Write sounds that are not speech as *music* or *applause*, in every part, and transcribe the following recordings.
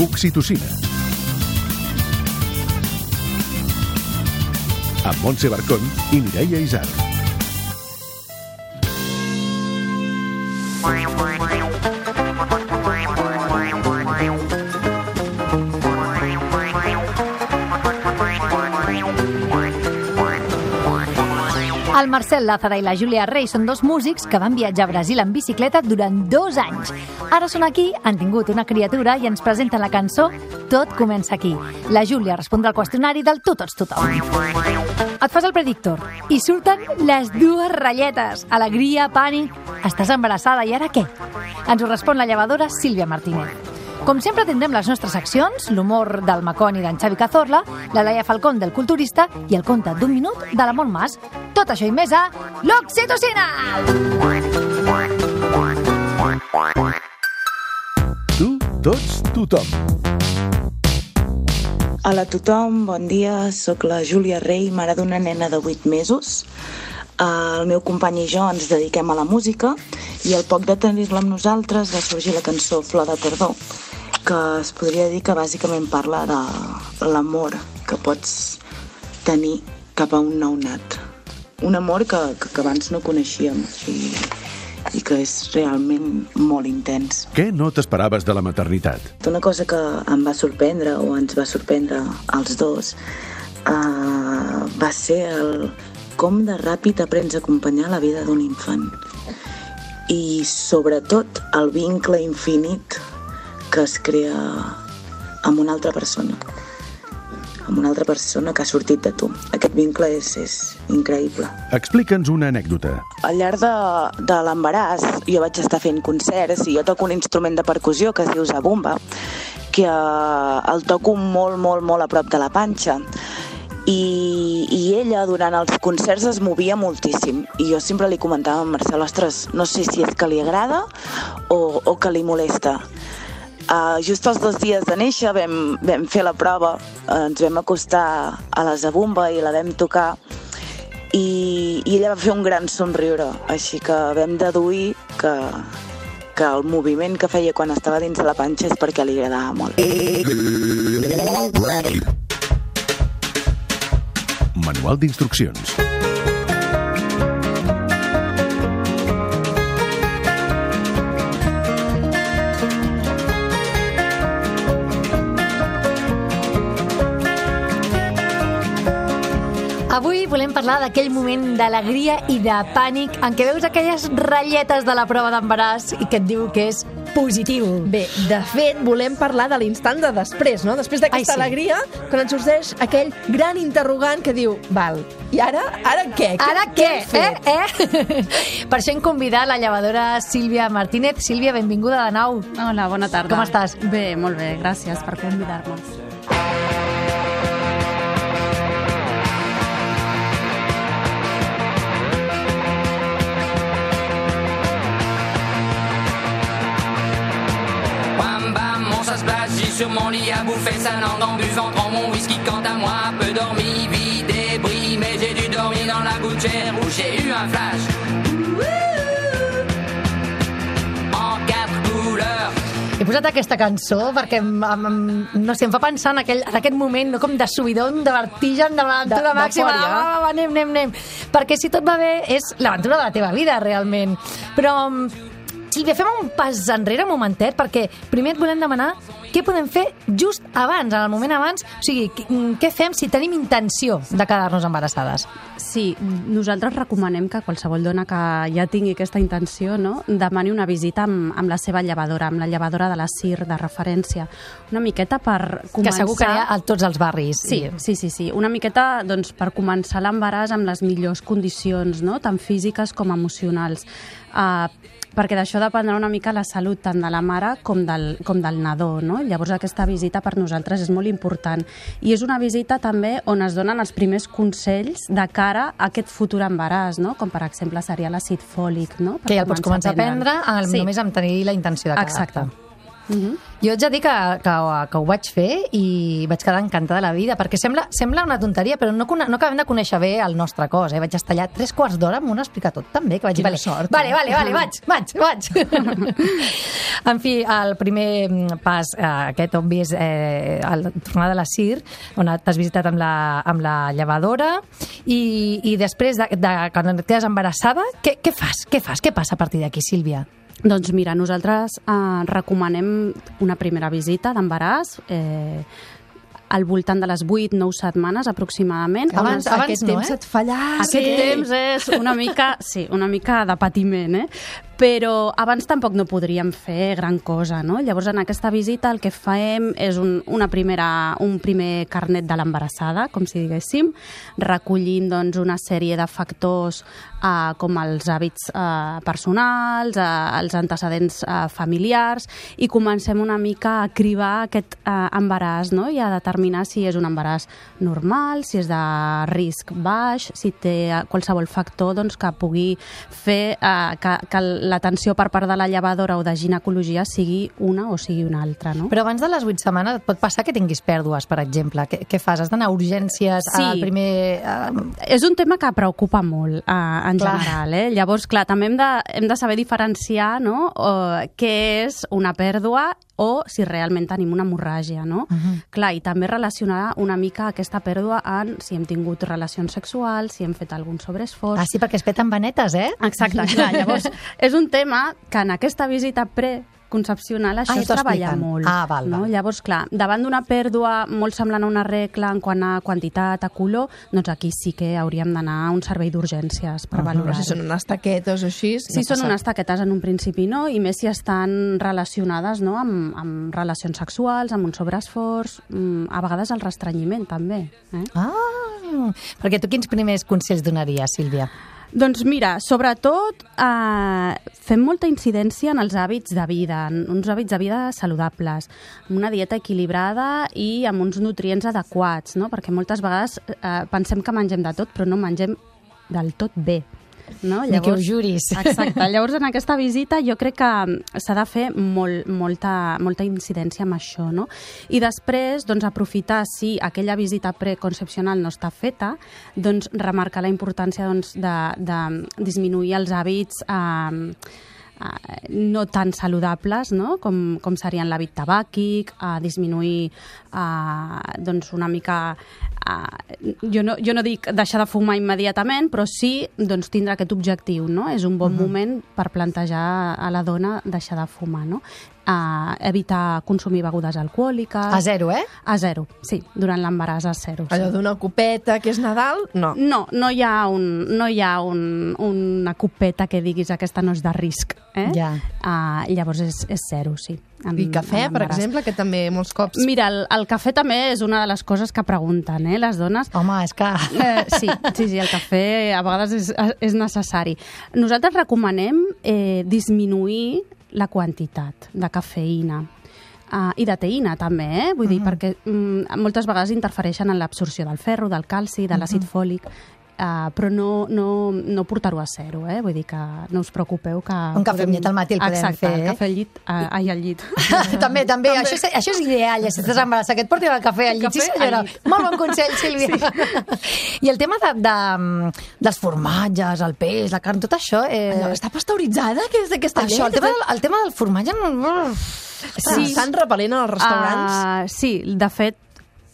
Oxitocina. Amb Montse Barcón i Mireia Isar. Marcel Lázara i la Júlia Rey són dos músics que van viatjar a Brasil en bicicleta durant dos anys. Ara són aquí, han tingut una criatura i ens presenten la cançó Tot comença aquí. La Júlia respondrà al qüestionari del tu tots tothom. Et fas el predictor i surten les dues ratlletes. Alegria, pànic... Estàs embarassada i ara què? Ens ho respon la llevadora Sílvia Martínez. Com sempre tindrem les nostres seccions, l'humor del Maconi d'en Xavi Cazorla, la Laia Falcón del culturista i el conte d'un minut de la Mont Mas. Tot això i més a l'Oxitocina! Tu, tots, tothom. Hola a tothom, bon dia. Soc la Júlia Rey, mare d'una nena de 8 mesos. El meu company i jo ens dediquem a la música i al poc de tenir-la amb nosaltres va sorgir la cançó Flor de Tardor, que es podria dir que bàsicament parla de l'amor que pots tenir cap a un nounat. Un amor que, que, que abans no coneixíem i, i que és realment molt intens. Què no t'esperaves de la maternitat? Una cosa que em va sorprendre, o ens va sorprendre als dos, uh, va ser el com de ràpid aprens a acompanyar la vida d'un infant. I sobretot el vincle infinit que es crea amb una altra persona amb una altra persona que ha sortit de tu. Aquest vincle és, és increïble. Explica'ns una anècdota. Al llarg de, de l'embaràs jo vaig estar fent concerts i jo toco un instrument de percussió que es diu zabumba, que eh, el toco molt, molt, molt a prop de la panxa. I, i ella durant els concerts es movia moltíssim i jo sempre li comentava a Marcel ostres, no sé si és que li agrada o, o que li molesta Uh, just els dos dies de néixer vam, vam fer la prova, uh, ens vam acostar a la zabumba i la vam tocar i, i ella va fer un gran somriure, així que vam deduir que, que el moviment que feia quan estava dins de la panxa és perquè li agradava molt. Manual d'instruccions. Volem parlar d'aquell moment d'alegria i de pànic en què veus aquelles ratlletes de la prova d'embaràs i que et diu que és positiu. Bé, de fet, volem parlar de l'instant de després, no? Després d'aquesta sí. alegria, quan ens sorgeix aquell gran interrogant que diu, val, i ara, ara què? Ara què? fet? Eh? eh? per això hem convidat la llevadora Sílvia Martínez. Sílvia, benvinguda de nou. Hola, bona tarda. Com estàs? Bé, molt bé, gràcies per convidar-nos. J'ai sur mon lit à bouffer sa langue en buvant grand mon whisky quant à moi, peu dormi, vie débris, mais j'ai dû dormir dans la gouttière où j'ai eu un flash. En quatre couleurs. He posat aquesta cançó perquè em, em, em, no sé, em fa pensar en, aquell, en aquest moment no, com de subidon, de vertigen, de l'aventura màxima. Va, va, va, anem, anem, anem. Perquè si tot va bé, és l'aventura de la teva vida, realment. Però, mm, Sílvia, fem un pas enrere un momentet, perquè primer et volem demanar què podem fer just abans, en el moment abans. O sigui, què- mm, què fem si tenim intenció de quedar-nos embarassades? Sí, nosaltres recomanem que qualsevol dona que ja tingui aquesta intenció no, demani una visita amb, amb la seva llevadora, amb la llevadora de la CIR de referència. Una miqueta per començar... Que segur que hi ha a tots els barris. Sí, sí, sí, sí. Una miqueta doncs, per començar l'embaràs amb les millors condicions, no? tant físiques com emocionals. Uh, perquè d'això dependrà una mica la salut tant de la mare com del, com del nadó. No? Llavors aquesta visita per nosaltres és molt important. I és una visita també on es donen els primers consells de cara a aquest futur embaràs, no? com per exemple seria l'àcid fòlic. No? Per Que ja el pots començar a prendre prendre'l. el, només amb tenir la intenció de quedar-te. Exacte. Jo haig de dir que, que, que ho vaig fer i vaig quedar encantada de la vida, perquè sembla, sembla una tonteria, però no, no acabem de conèixer bé el nostre cos. Eh? Vaig estar allà tres quarts d'hora amb un explicar tot també, que vaig dir, Quina vale, sort, vale, eh? vale, vale, vaig, vaig, vaig. *laughs* en fi, el primer pas, eh, aquest obvi, és eh, el tornar de la CIR, on t'has visitat amb la, amb la llevadora, i, i després, de, de, quan et quedes embarassada, què, què fas? Què fas? Què passa a partir d'aquí, Sílvia? Doncs mira, nosaltres eh, recomanem una primera visita d'embaràs eh, al voltant de les 8-9 setmanes aproximadament. Abans- abans Aquest no, temps eh? et fa llarg. Aquest temps és una mica, sí, una mica de patiment, eh? Però abans tampoc no podríem fer gran cosa, no? Llavors, en aquesta visita el que fem és un, una primera, un primer carnet de l'embarassada, com si diguéssim, recollint doncs, una sèrie de factors eh, com els hàbits eh, personals, eh, els antecedents eh, familiars, i comencem una mica a cribar aquest eh, embaràs no? i a determinar si és un embaràs normal, si és de risc baix, si té qualsevol factor doncs, que pugui fer eh, que, que l'atenció per part de la llevadora o de ginecologia sigui una o sigui una altra. No? Però abans de les 8 setmanes et pot passar que tinguis pèrdues, per exemple. Què, què fas? Has d'anar a urgències Sí. al primer... eh, És un tema que preocupa molt eh, en Clar. general. Eh? Llavors, clar, també hem de, hem de saber diferenciar no? o, què és una pèrdua o si realment tenim una hemorràgia. No? Uh -huh. Clar, i també relacionar una mica aquesta pèrdua en si hem tingut relacions sexuals, si hem fet algun sobreesforç. Ah, sí, perquè es peten venetes, eh? Exacte, clar. Llavors, *laughs* és un tema que en aquesta visita pre concepcional això Ah, ja es t'ho treballa expliquen. molt. Ah, val, no? val. Llavors, clar, davant d'una pèrdua molt semblant a una regla en quant a quantitat, a color, doncs aquí sí que hauríem d'anar a un servei d'urgències per Ahà. valorar. Però si són unes taquetes o així... Si són unes taquetes en un principi no, i més si estan relacionades no, amb, amb relacions sexuals, amb un sobreesforç, mm, a vegades el restrenyiment també. Eh? Ah, perquè tu quins primers consells donaries, Sílvia? Doncs mira, sobretot eh, fem molta incidència en els hàbits de vida, en uns hàbits de vida saludables, amb una dieta equilibrada i amb uns nutrients adequats, no? perquè moltes vegades eh, pensem que mengem de tot, però no mengem del tot bé. No? Ni que ho juris. Exacte. Llavors, en aquesta visita jo crec que mm, s'ha de fer molt, molta, molta incidència amb això, no? I després, doncs, aprofitar si aquella visita preconcepcional no està feta, doncs, remarcar la importància doncs, de, de disminuir els hàbits eh, no tan saludables no? com, com serien l'hàbit tabàquic, a disminuir eh, doncs una mica... Eh, jo, no, jo no dic deixar de fumar immediatament, però sí doncs, tindre aquest objectiu. No? És un bon moment per plantejar a la dona deixar de fumar. No? Uh, evitar consumir begudes alcohòliques... A zero, eh? A zero, sí. Durant l'embaràs a zero. Sí. Allò d'una copeta que és Nadal, no. No, no hi ha, un, no hi ha un, una copeta que diguis aquesta no és de risc. Eh? Ja. Uh, llavors és, és zero, sí. En, I cafè, en per exemple, que també molts cops... Mira, el, el cafè també és una de les coses que pregunten, eh, les dones. Home, és que... Eh, sí, sí, sí, el cafè a vegades és, és necessari. Nosaltres recomanem eh, disminuir la quantitat de cafeïna. Uh, I de teïna també, eh? Vull dir, perquè mm, moltes vegades interfereixen en l'absorció del ferro, del calci, de l'àcid fòlic, uh, però no, no, no portar-ho a zero, eh? Vull dir que no us preocupeu que... Un cafè amb llet al matí el podem Exacte, fer, eh? el cafè al llit, uh, ai, al llit. *laughs* també, també, Això, és, això és ideal, ja si estàs embarassada, que et portin el cafè al llit. Sí, cafè al senyora. llit. *laughs* Molt bon consell, Sílvia. *laughs* I el tema de, de, dels formatges, el peix, la carn, tot això... Eh, Allò, està pasteuritzada, que és d'aquesta això, el llet? tema, del, el tema del formatge... No... Sí. Estan repel·lent als restaurants. Uh, sí, de fet,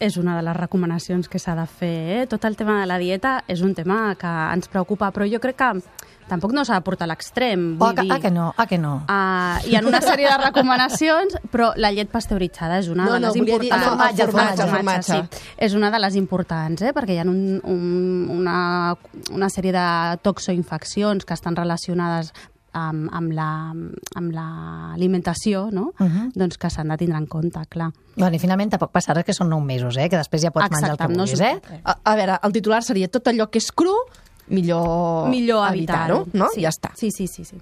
és una de les recomanacions que s'ha de fer. Eh? Tot el tema de la dieta és un tema que ens preocupa, però jo crec que tampoc no s'ha de portar a l'extrem. Oh, dir, ah, que no, ah, que no. Uh, hi ha una sèrie de recomanacions, però la llet pasteuritzada és una No, de no, les dir importants. el formatge, formatge, el formatge. Sí, és una de les importants, eh? perquè hi ha un, un, una, una sèrie de toxoinfeccions que estan relacionades amb, amb la- amb l'alimentació, no? Uh -huh. doncs que s'han de tindre en compte, clar. Bueno, i finalment tampoc passarà que són 9 mesos, eh? que després ja pots menjar el que Exacte, no vulguis, s'ho eh? A, a veure, el titular seria tot allò que és cru, millor, millor evitar-ho, evitar-ho. no? Sí. Ja està. Sí, sí, sí. sí.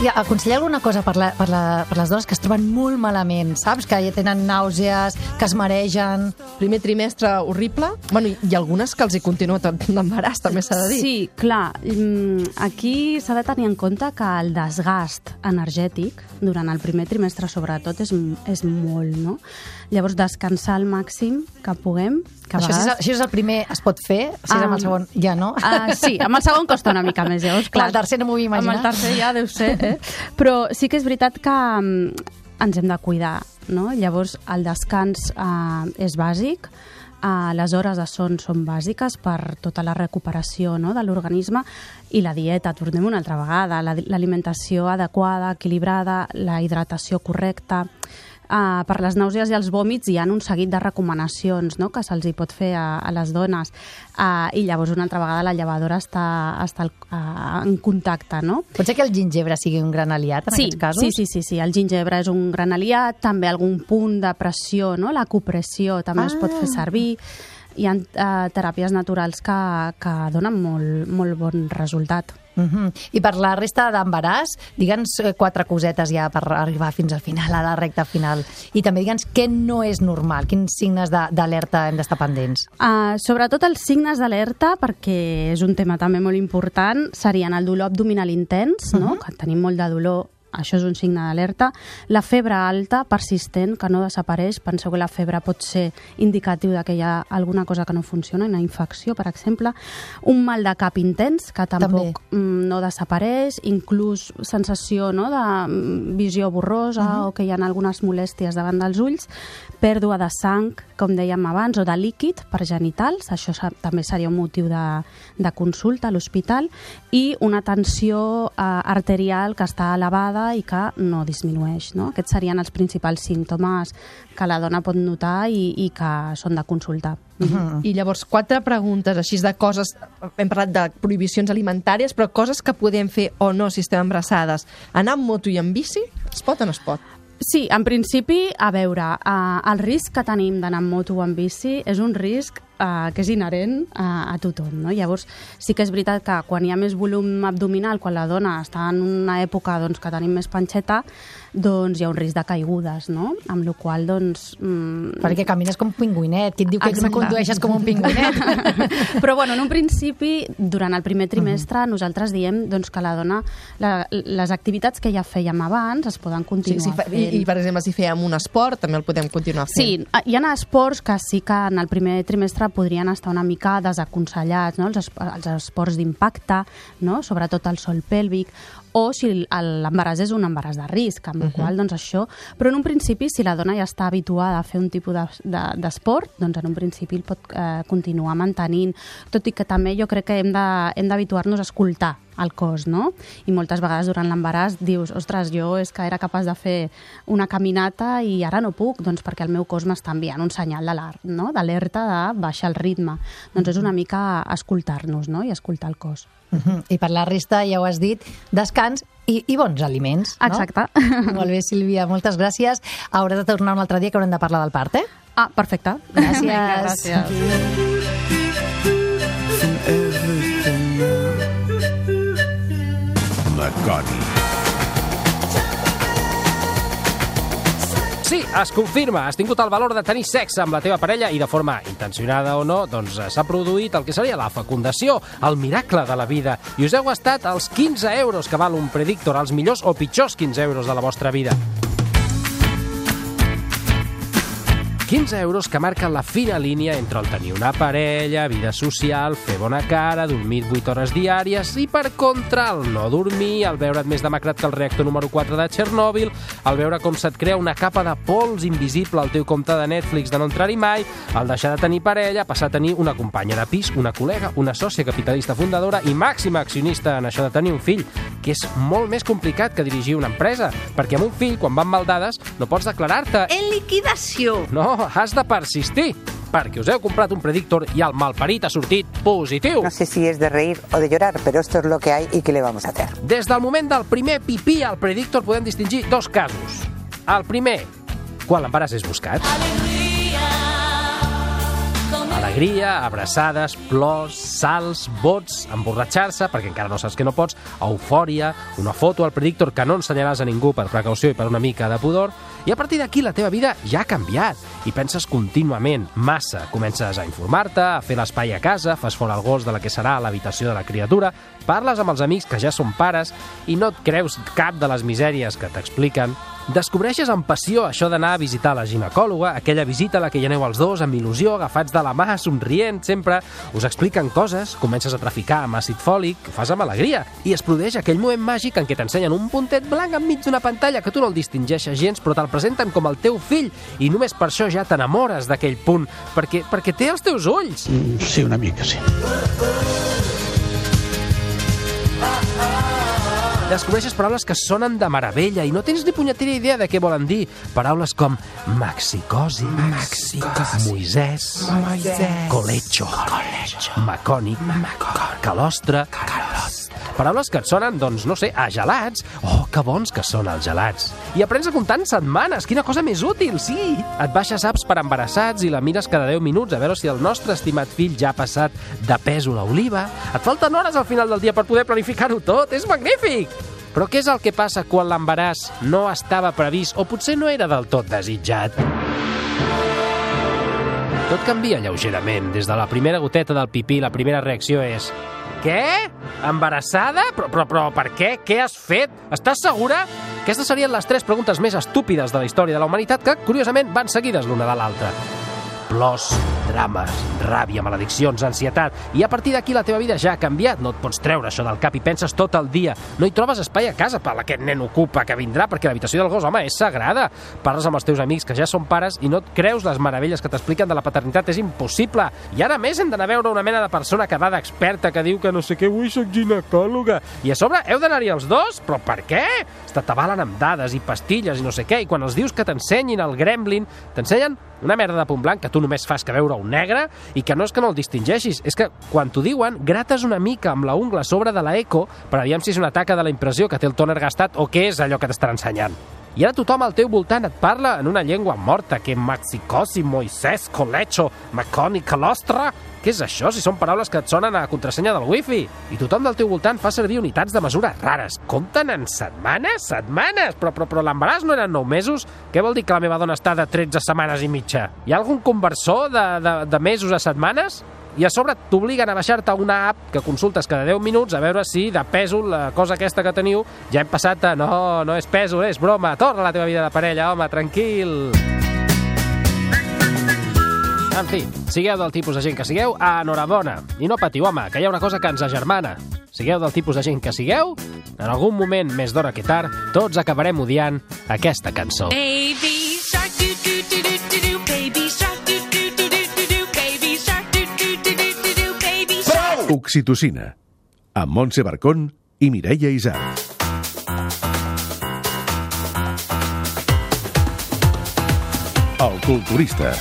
Que, ja, aconsella alguna cosa per, la, per, la, per les dones que es troben molt malament, saps? Que ja tenen nàusees, que es maregen... Primer trimestre horrible. Bueno, i, i algunes que els hi continua tot l'embaràs, també s'ha de dir. Sí, clar. mm, Aquí s'ha de tenir en compte que el desgast energètic durant el primer trimestre, sobretot, és, és molt, no? Llavors, descansar al màxim que puguem, que Això, si és, això és el primer, es pot fer, si és amb el Ah, segon, ja no? Uh, sí, amb el segon costa una mica més, llavors, Clar, clar. el tercer no m'ho vull imaginar. Amb el tercer ja deu ser, eh? Però sí que és veritat que mm, ens hem de cuidar, no? Llavors, el descans uh, és bàsic, uh, les hores de son són bàsiques per tota la recuperació no? de l'organisme i la dieta, tornem una altra vegada, la- l'alimentació adequada, equilibrada, la hidratació correcta, Uh, per les nàusees i els vòmits hi ha un seguit de recomanacions no? que se'ls hi pot fer a, a les dones uh, i llavors una altra vegada la llevadora està, està al, uh, en contacte, no? Pot ser que el gingebre sigui un gran aliat en sí, aquests casos? Sí, sí, sí, sí, el gingebre és un gran aliat, també algun punt de pressió, no? la copressió també ah. es pot fer servir. Hi ha uh, teràpies naturals que, que donen molt, molt bon resultat. Uh -huh. I per la resta d'embaràs, digue'ns eh, quatre cosetes ja per arribar fins al final, a la recta final. I també digue'ns què no és normal, quins signes d'alerta hem d'estar pendents. Uh, sobretot els signes d'alerta, perquè és un tema també molt important, serien el dolor abdominal intens, no? que tenim molt de dolor això és un signe d'alerta. La febre alta, persistent, que no desapareix. Penseu que la febre pot ser indicatiu de que hi ha alguna cosa que no funciona, una infecció, per exemple. Un mal de cap intens, que tampoc mm, no desapareix. Inclús sensació no, de mm, visió borrosa o que hi ha algunes molèsties davant dels ulls. Pèrdua de sang, com dèiem abans, o de líquid per genitals. Això també seria un motiu de, de consulta a l'hospital. I una tensió eh, arterial que està elevada i que no disminueix. No? Aquests serien els principals símptomes que la dona pot notar i, i que són de consulta. Mm. I llavors, quatre preguntes així de coses... Hem parlat de prohibicions alimentàries, però coses que podem fer o no si estem embarassades. Anar amb moto i amb bici, es pot o no es pot? Sí, en principi, a veure, eh, el risc que tenim d'anar amb moto o amb bici és un risc eh, que és inherent a, a tothom. No? Llavors, sí que és veritat que quan hi ha més volum abdominal, quan la dona està en una època doncs, que tenim més panxeta, doncs hi ha un risc de caigudes, no? Amb la qual doncs... Mm, Perquè camines com un pingüinet. Qui et diu que Exacte. no condueixes com un pingüinet? *laughs* Però bueno, en un principi, durant el primer trimestre, nosaltres diem doncs, que la dona, la, les activitats que ja fèiem abans es poden Sí, continuar fa, i, fent. I, per exemple, si fèiem un esport, també el podem continuar fent. Sí, hi ha esports que sí que en el primer trimestre podrien estar una mica desaconsellats, no? els, es- els esports d'impacte, no? sobretot el sol pèlvic, o si el- l'embaràs és un embaràs de risc, amb la qual doncs això... Però en un principi, si la dona ja està habituada a fer un tipus de- de- d'esport, doncs en un principi el pot eh, continuar mantenint, tot i que també jo crec que de- hem d'habituar-nos a escoltar el cos, no? I moltes vegades durant l'embaràs dius, ostres, jo és que era capaç de fer una caminata i ara no puc, doncs perquè el meu cos m'està enviant un senyal d'alarma, no? d'alerta de baixar el ritme. Doncs és una mica escoltar-nos no? i escoltar el cos. Uh -huh. I per la resta, ja ho has dit, descans i, i bons aliments. No? Exacte. *laughs* Molt bé, Sílvia, moltes gràcies. Hauràs de tornar un altre dia que haurem de parlar del part, eh? Ah, perfecte. Gràcies. Vinga, gràcies. La Connie. Sí, es confirma. Has tingut el valor de tenir sexe amb la teva parella i de forma intencionada o no, doncs eh, s'ha produït el que seria la fecundació, el miracle de la vida. I us heu gastat els 15 euros que val un predictor, els millors o pitjors 15 euros de la vostra vida. 15 euros que marquen la fina línia entre el tenir una parella, vida social, fer bona cara, dormir 8 hores diàries i, per contra, el no dormir, el veure't més demacrat que el reactor número 4 de Txernòbil, el veure com se't crea una capa de pols invisible al teu compte de Netflix de no entrar-hi mai, el deixar de tenir parella, passar a tenir una companya de pis, una col·lega, una sòcia capitalista fundadora i màxima accionista en això de tenir un fill, que és molt més complicat que dirigir una empresa, perquè amb un fill, quan van mal dades, no pots declarar-te En liquidació. no, has de persistir, perquè us heu comprat un predictor i el malparit ha sortit positiu. No sé si es de reír o de llorar, pero esto es lo que hay y qué le vamos a hacer. Des del moment del primer pipí al predictor podem distingir dos casos. El primer, quan l'embaràs és buscat. Alegria, abraçades, plors, salts, vots, emborratxar-se, perquè encara no saps que no pots, eufòria, una foto al predictor que no ensenyaràs a ningú per precaució i per una mica de pudor, i a partir d'aquí la teva vida ja ha canviat i penses contínuament, massa. Comences a informar-te, a fer l'espai a casa, fas fora el gos de la que serà l'habitació de la criatura, parles amb els amics que ja són pares i no et creus cap de les misèries que t'expliquen, Descobreixes amb passió això d'anar a visitar la ginecòloga, aquella visita a la que hi aneu els dos amb il·lusió, agafats de la mà, somrient sempre, us expliquen coses, comences a traficar amb àcid fòlic, ho fas amb alegria, i es produeix aquell moment màgic en què t'ensenyen un puntet blanc enmig d'una pantalla que tu no el distingeixes gens, però te'l presenten com el teu fill, i només per això ja t'enamores d'aquell punt, perquè, perquè té els teus ulls. Sí, una mica, sí. Descobreixes paraules que sonen de meravella i no tens ni punyetera idea de què volen dir. Paraules com maxicosi, maxicosi. Moisès, Moisès. colecho, colecho. macònic, calostre, calostre. Paraules que et sonen, doncs, no sé, a gelats. Oh, que bons que són els gelats. I aprens a comptar en setmanes. Quina cosa més útil, sí! Et baixes apps per embarassats i la mires cada 10 minuts a veure si el nostre estimat fill ja ha passat de pèsol a oliva. Et falten hores al final del dia per poder planificar-ho tot. És magnífic! Però què és el que passa quan l'embaràs no estava previst o potser no era del tot desitjat? Tot canvia lleugerament. Des de la primera goteta del pipí, la primera reacció és... Què? Embarassada? Però, però, però per què? Què has fet? Estàs segura? Aquestes serien les tres preguntes més estúpides de la història de la humanitat que, curiosament, van seguides l'una de l'altra plors, drames, ràbia, malediccions, ansietat. I a partir d'aquí la teva vida ja ha canviat. No et pots treure això del cap i penses tot el dia. No hi trobes espai a casa per aquest nen ocupa que vindrà, perquè l'habitació del gos, home, és sagrada. Parles amb els teus amics que ja són pares i no et creus les meravelles que t'expliquen de la paternitat. És impossible. I ara més hem d'anar a veure una mena de persona que va d'experta que diu que no sé què, ui, soc ginecòloga. I a sobre heu d'anar-hi els dos? Però per què? Es t'atabalen amb dades i pastilles i no sé què, i quan els dius que t'ensenyin el gremlin, t'ensenyen una merda de punt blanc que tu només fas que veure un negre i que no és que no el distingeixis, és que quan t'ho diuen grates una mica amb la ungla sobre de la eco per aviam si és una taca de la impressió que té el tòner gastat o què és allò que t'estan ensenyant. I ara tothom al teu voltant et parla en una llengua morta, que maxicosi, moisès, colecho, maconi, calostre... Què és això, si són paraules que et sonen a contrasenya del wifi? I tothom del teu voltant fa servir unitats de mesura rares. Compten en setmanes? Setmanes? Però, però, però l'embaràs no eren 9 mesos? Què vol dir que la meva dona està de 13 setmanes i mitja? Hi ha algun conversor de, de, de mesos a setmanes? I a sobre t'obliguen a baixar-te una app que consultes cada 10 minuts a veure si de pèsol la cosa aquesta que teniu ja hem passat a no, no és pèsol, és broma, torna a la teva vida de parella, home, tranquil. En fi, sigueu del tipus de gent que sigueu, enhorabona. I no patiu, home, que hi ha una cosa que ens agermana. Sigueu del tipus de gent que sigueu, en algun moment més d'hora que tard, tots acabarem odiant aquesta cançó. Baby Oxitocina. Amb Montse Barcón i Mireia Isar. El culturista.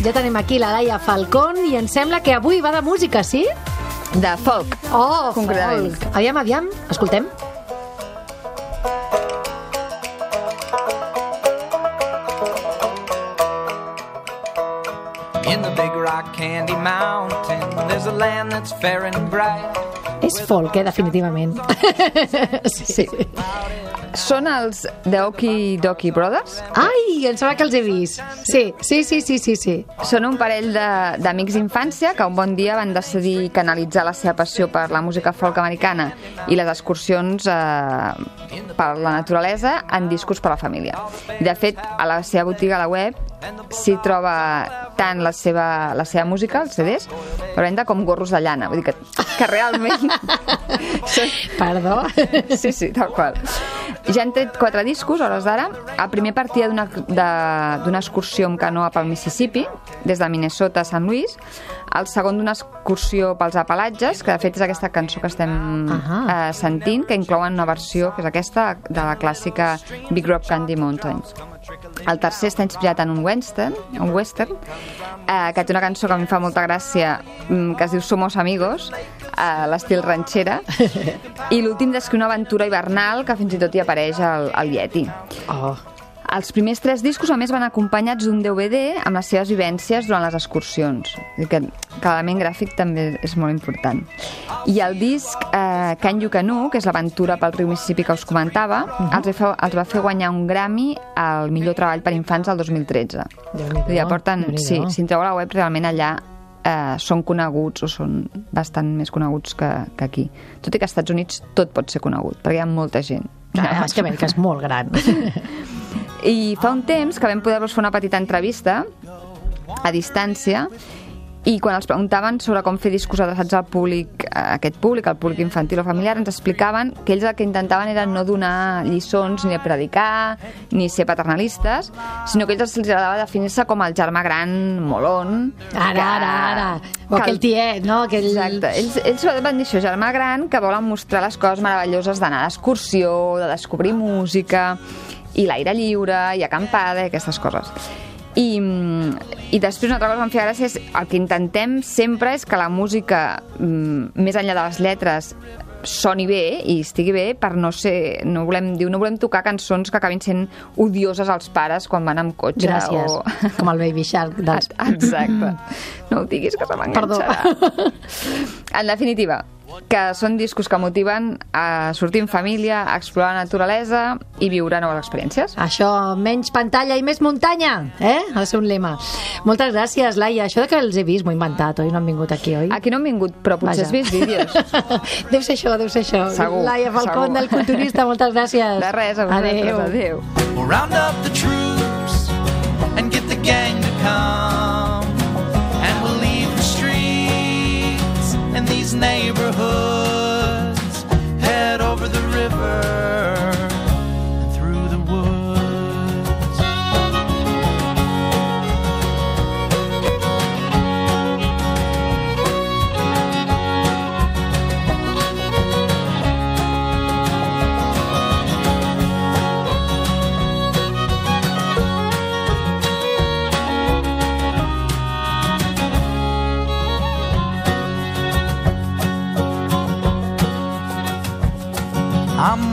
Ja tenim aquí la Laia Falcón i em sembla que avui va de música, sí? De folk. Oh, Concretament. folk. Aviam, aviam, escoltem. Candy mountain, there's a land that's fair and bright. És folk, eh, definitivament. *laughs* sí. sí. Són els The Okie Dokie Brothers. Ai, em sembla que els he vist. Sí, sí, sí, sí, sí. sí. Són un parell de- d'amics d'infància que un bon dia van decidir canalitzar la seva passió per la música folk americana i les excursions eh, per la naturalesa en discos per a la família. De fet, a la seva botiga a la web s'hi troba tant la seva, la seva música, els CDs, per venda com gorros de llana. Vull dir que, que realment... *laughs* Perdó. Sí, sí, tal qual. Ja han tret quatre discos, a hores d'ara. El primer partia d'una excursió amb canoa pel Mississippi, des de Minnesota a Sant Louis. El segon d'una excursió pels Apalatges, que de fet és aquesta cançó que estem eh, sentint, que inclouen una versió, que és aquesta, de la clàssica Big Rock Candy Mountains. El tercer està inspirat en un western, un western eh, que té una cançó que a mi em fa molta gràcia, mm, que es diu Somos Amigos, a l'estil ranxera, *laughs* i l'últim descriu una aventura hivernal que fins i tot hi apareix al, al Yeti. Oh. Els primers tres discos, a més, van acompanyats d'un DVD amb les seves vivències durant les excursions. Que, que l'element gràfic també és molt important. I el disc eh, Can You Canoe, que és l'aventura pel riu Mississippi que us comentava, els, va fer, els va fer guanyar un Grammy al millor treball per infants el 2013. Déu-n'hi-do, aporten, Déu-n'hi-do. sí, si entreu a la web, realment allà eh, són coneguts o són bastant més coneguts que, que aquí. Tot i que als Estats Units tot pot ser conegut, perquè hi ha molta gent. Ah, és que Amèrica és molt gran. *laughs* I fa un temps que vam poder-los fer una petita entrevista a distància i quan els preguntaven sobre com fer discos adreçats al públic, a aquest públic, al públic infantil o familiar, ens explicaven que ells el que intentaven era no donar lliçons ni a predicar, ni ser paternalistes, sinó que a ells els agradava definir-se com el germà gran molon. Ara, ara, ara. O aquell tiet, no? Aquell... Exacte. Ells, ells van dir això, germà gran, que volen mostrar les coses meravelloses d'anar d'excursió, de descobrir música, i l'aire lliure, i acampada, i aquestes coses. I, mm, I després una altra cosa que em feia gràcia és el que intentem sempre és que la música, mm, més enllà de les lletres, soni bé i estigui bé per no ser... No volem, diu, no volem tocar cançons que acabin sent odioses als pares quan van amb cotxe Gràcies. o... *laughs* Com el Baby Shark dels... Exacte. No ho diguis, que se m'enganxarà. En definitiva, que són discos que motiven a sortir en família, a explorar la naturalesa i viure noves experiències. Això, menys pantalla i més muntanya, eh? Ha de ser un lema. Moltes gràcies, Laia. Això de que els he vist m'ho he inventat, oi? No han vingut aquí, oi? Aquí no han vingut, però potser has vist vídeos. *laughs* deu ser això, deu ser això. Segur, Laia Falcón, segur. del Culturista, moltes gràcies. De res, a vosaltres. Adéu. We'll round up the troops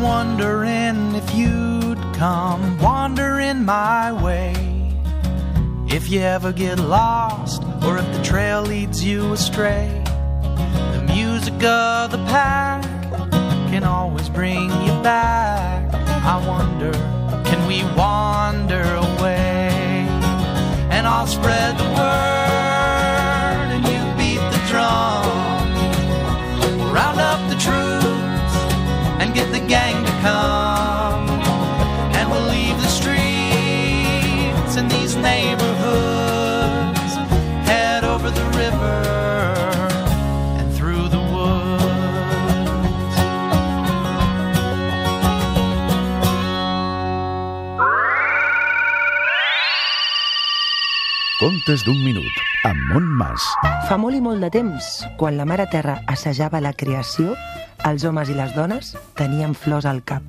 wondering if you'd come wandering my way. If you ever get lost, or if the trail leads you astray, the music of the pack can always bring you back. I wonder, can we wander away? And I'll spread the word, and you beat the drum. Round up the gang to come. And we'll leave the streets and these neighborhoods, head over the river and through the woods. Contes d'un minut, amb Montmas. Fa molt i molt de temps, quan la Mare Terra assajava la creació, els homes i les dones tenien flors al cap.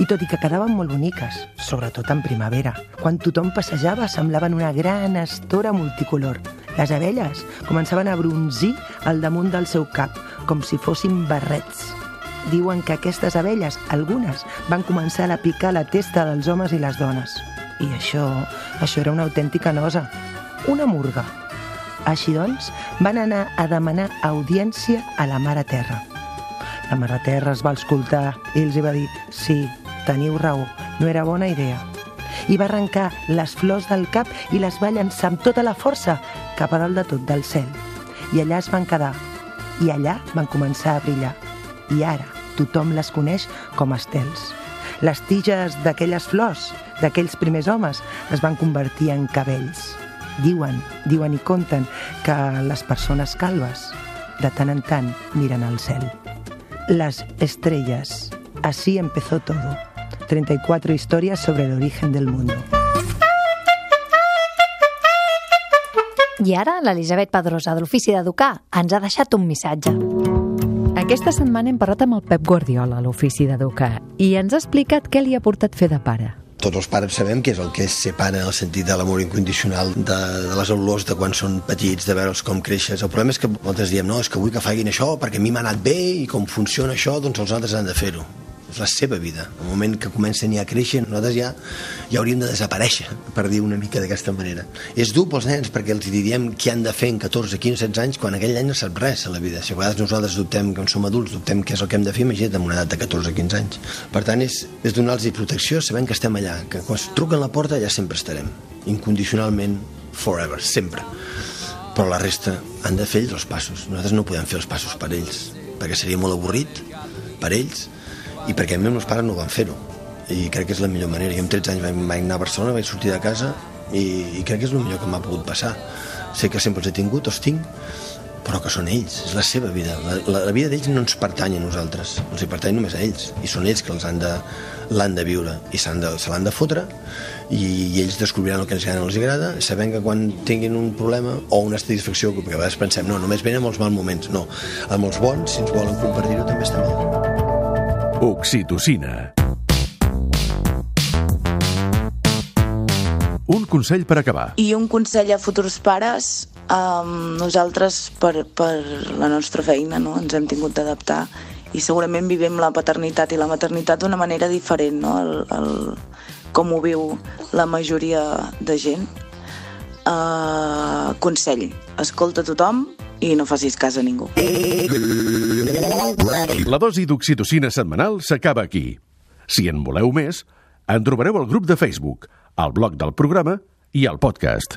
I tot i que quedaven molt boniques, sobretot en primavera, quan tothom passejava semblaven una gran estora multicolor. Les abelles començaven a bronzir al damunt del seu cap, com si fossin barrets. Diuen que aquestes abelles, algunes, van començar a picar la testa dels homes i les dones. I això, això era una autèntica nosa, una murga. Així doncs, van anar a demanar audiència a la Mare Terra. La Mare Terra es va escoltar i els va dir «Sí, teniu raó, no era bona idea». I va arrencar les flors del cap i les va llançar amb tota la força cap a dalt de tot del cel. I allà es van quedar. I allà van començar a brillar. I ara tothom les coneix com estels. Les tiges d'aquelles flors, d'aquells primers homes, es van convertir en cabells. Diuen, diuen i conten que les persones calves de tant en tant miren al cel. Las estrellas. Así empezó todo. 34 historias sobre el origen del mundo. I ara l'Elisabet Pedrosa, de l'Ofici d'Educar, ens ha deixat un missatge. Aquesta setmana hem parlat amb el Pep Guardiola a l'Ofici d'Educar i ens ha explicat què li ha portat fer de pare. Tots els pares sabem què és el que en el sentit de l'amor incondicional, de, de les olors de quan són petits, de veure'ls com creixes. El problema és que nosaltres diem, no, és que vull que facin això perquè a mi m'ha anat bé i com funciona això, doncs els altres han de fer-ho. La seva vida. El moment que comencen ja a créixer, nosaltres ja, ja hauríem de desaparèixer, per dir una mica d'aquesta manera. És dur pels nens perquè els hi diem què han de fer en 14, 15, 16 anys quan aquell any no sap res a la vida. Si a vegades nosaltres dubtem, quan som adults, dubtem què és el que hem de fer, imagina't amb una edat de 14, 15 anys. Per tant, és, és donar-los protecció sabent que estem allà, que quan es truquen la porta ja sempre estarem, incondicionalment, forever, sempre però la resta han de fer ells els passos. Nosaltres no podem fer els passos per ells, perquè seria molt avorrit per ells i perquè els meus pares no van fer-ho. I crec que és la millor manera. Jo amb 13 anys vaig, vaig anar a Barcelona, vaig sortir de casa i, i crec que és el millor que m'ha pogut passar. Sé que sempre els he tingut, els tinc, però que són ells, és la seva vida. La, la, la vida d'ells no ens pertany a nosaltres, els hi pertany només a ells, i són ells que els han de, l'han de viure, i s'han de, se l'han de fotre, i, i ells descobriran el que ens els agrada, sabent que quan tinguin un problema o una satisfacció, perquè a vegades pensem, no, només venen els mals moments, no, amb els bons, si ens volen compartir-ho, també està bé. Oxitocina. Un consell per acabar. I un consell a futurs pares, um, nosaltres per, per la nostra feina no? ens hem tingut d'adaptar i segurament vivim la paternitat i la maternitat d'una manera diferent, no? el, el, com ho viu la majoria de gent. Uh, consell, escolta tothom i no facis cas a ningú. La dosi d'oxitocina setmanal s'acaba aquí. Si en voleu més, en trobareu al grup de Facebook, al blog del programa i al podcast.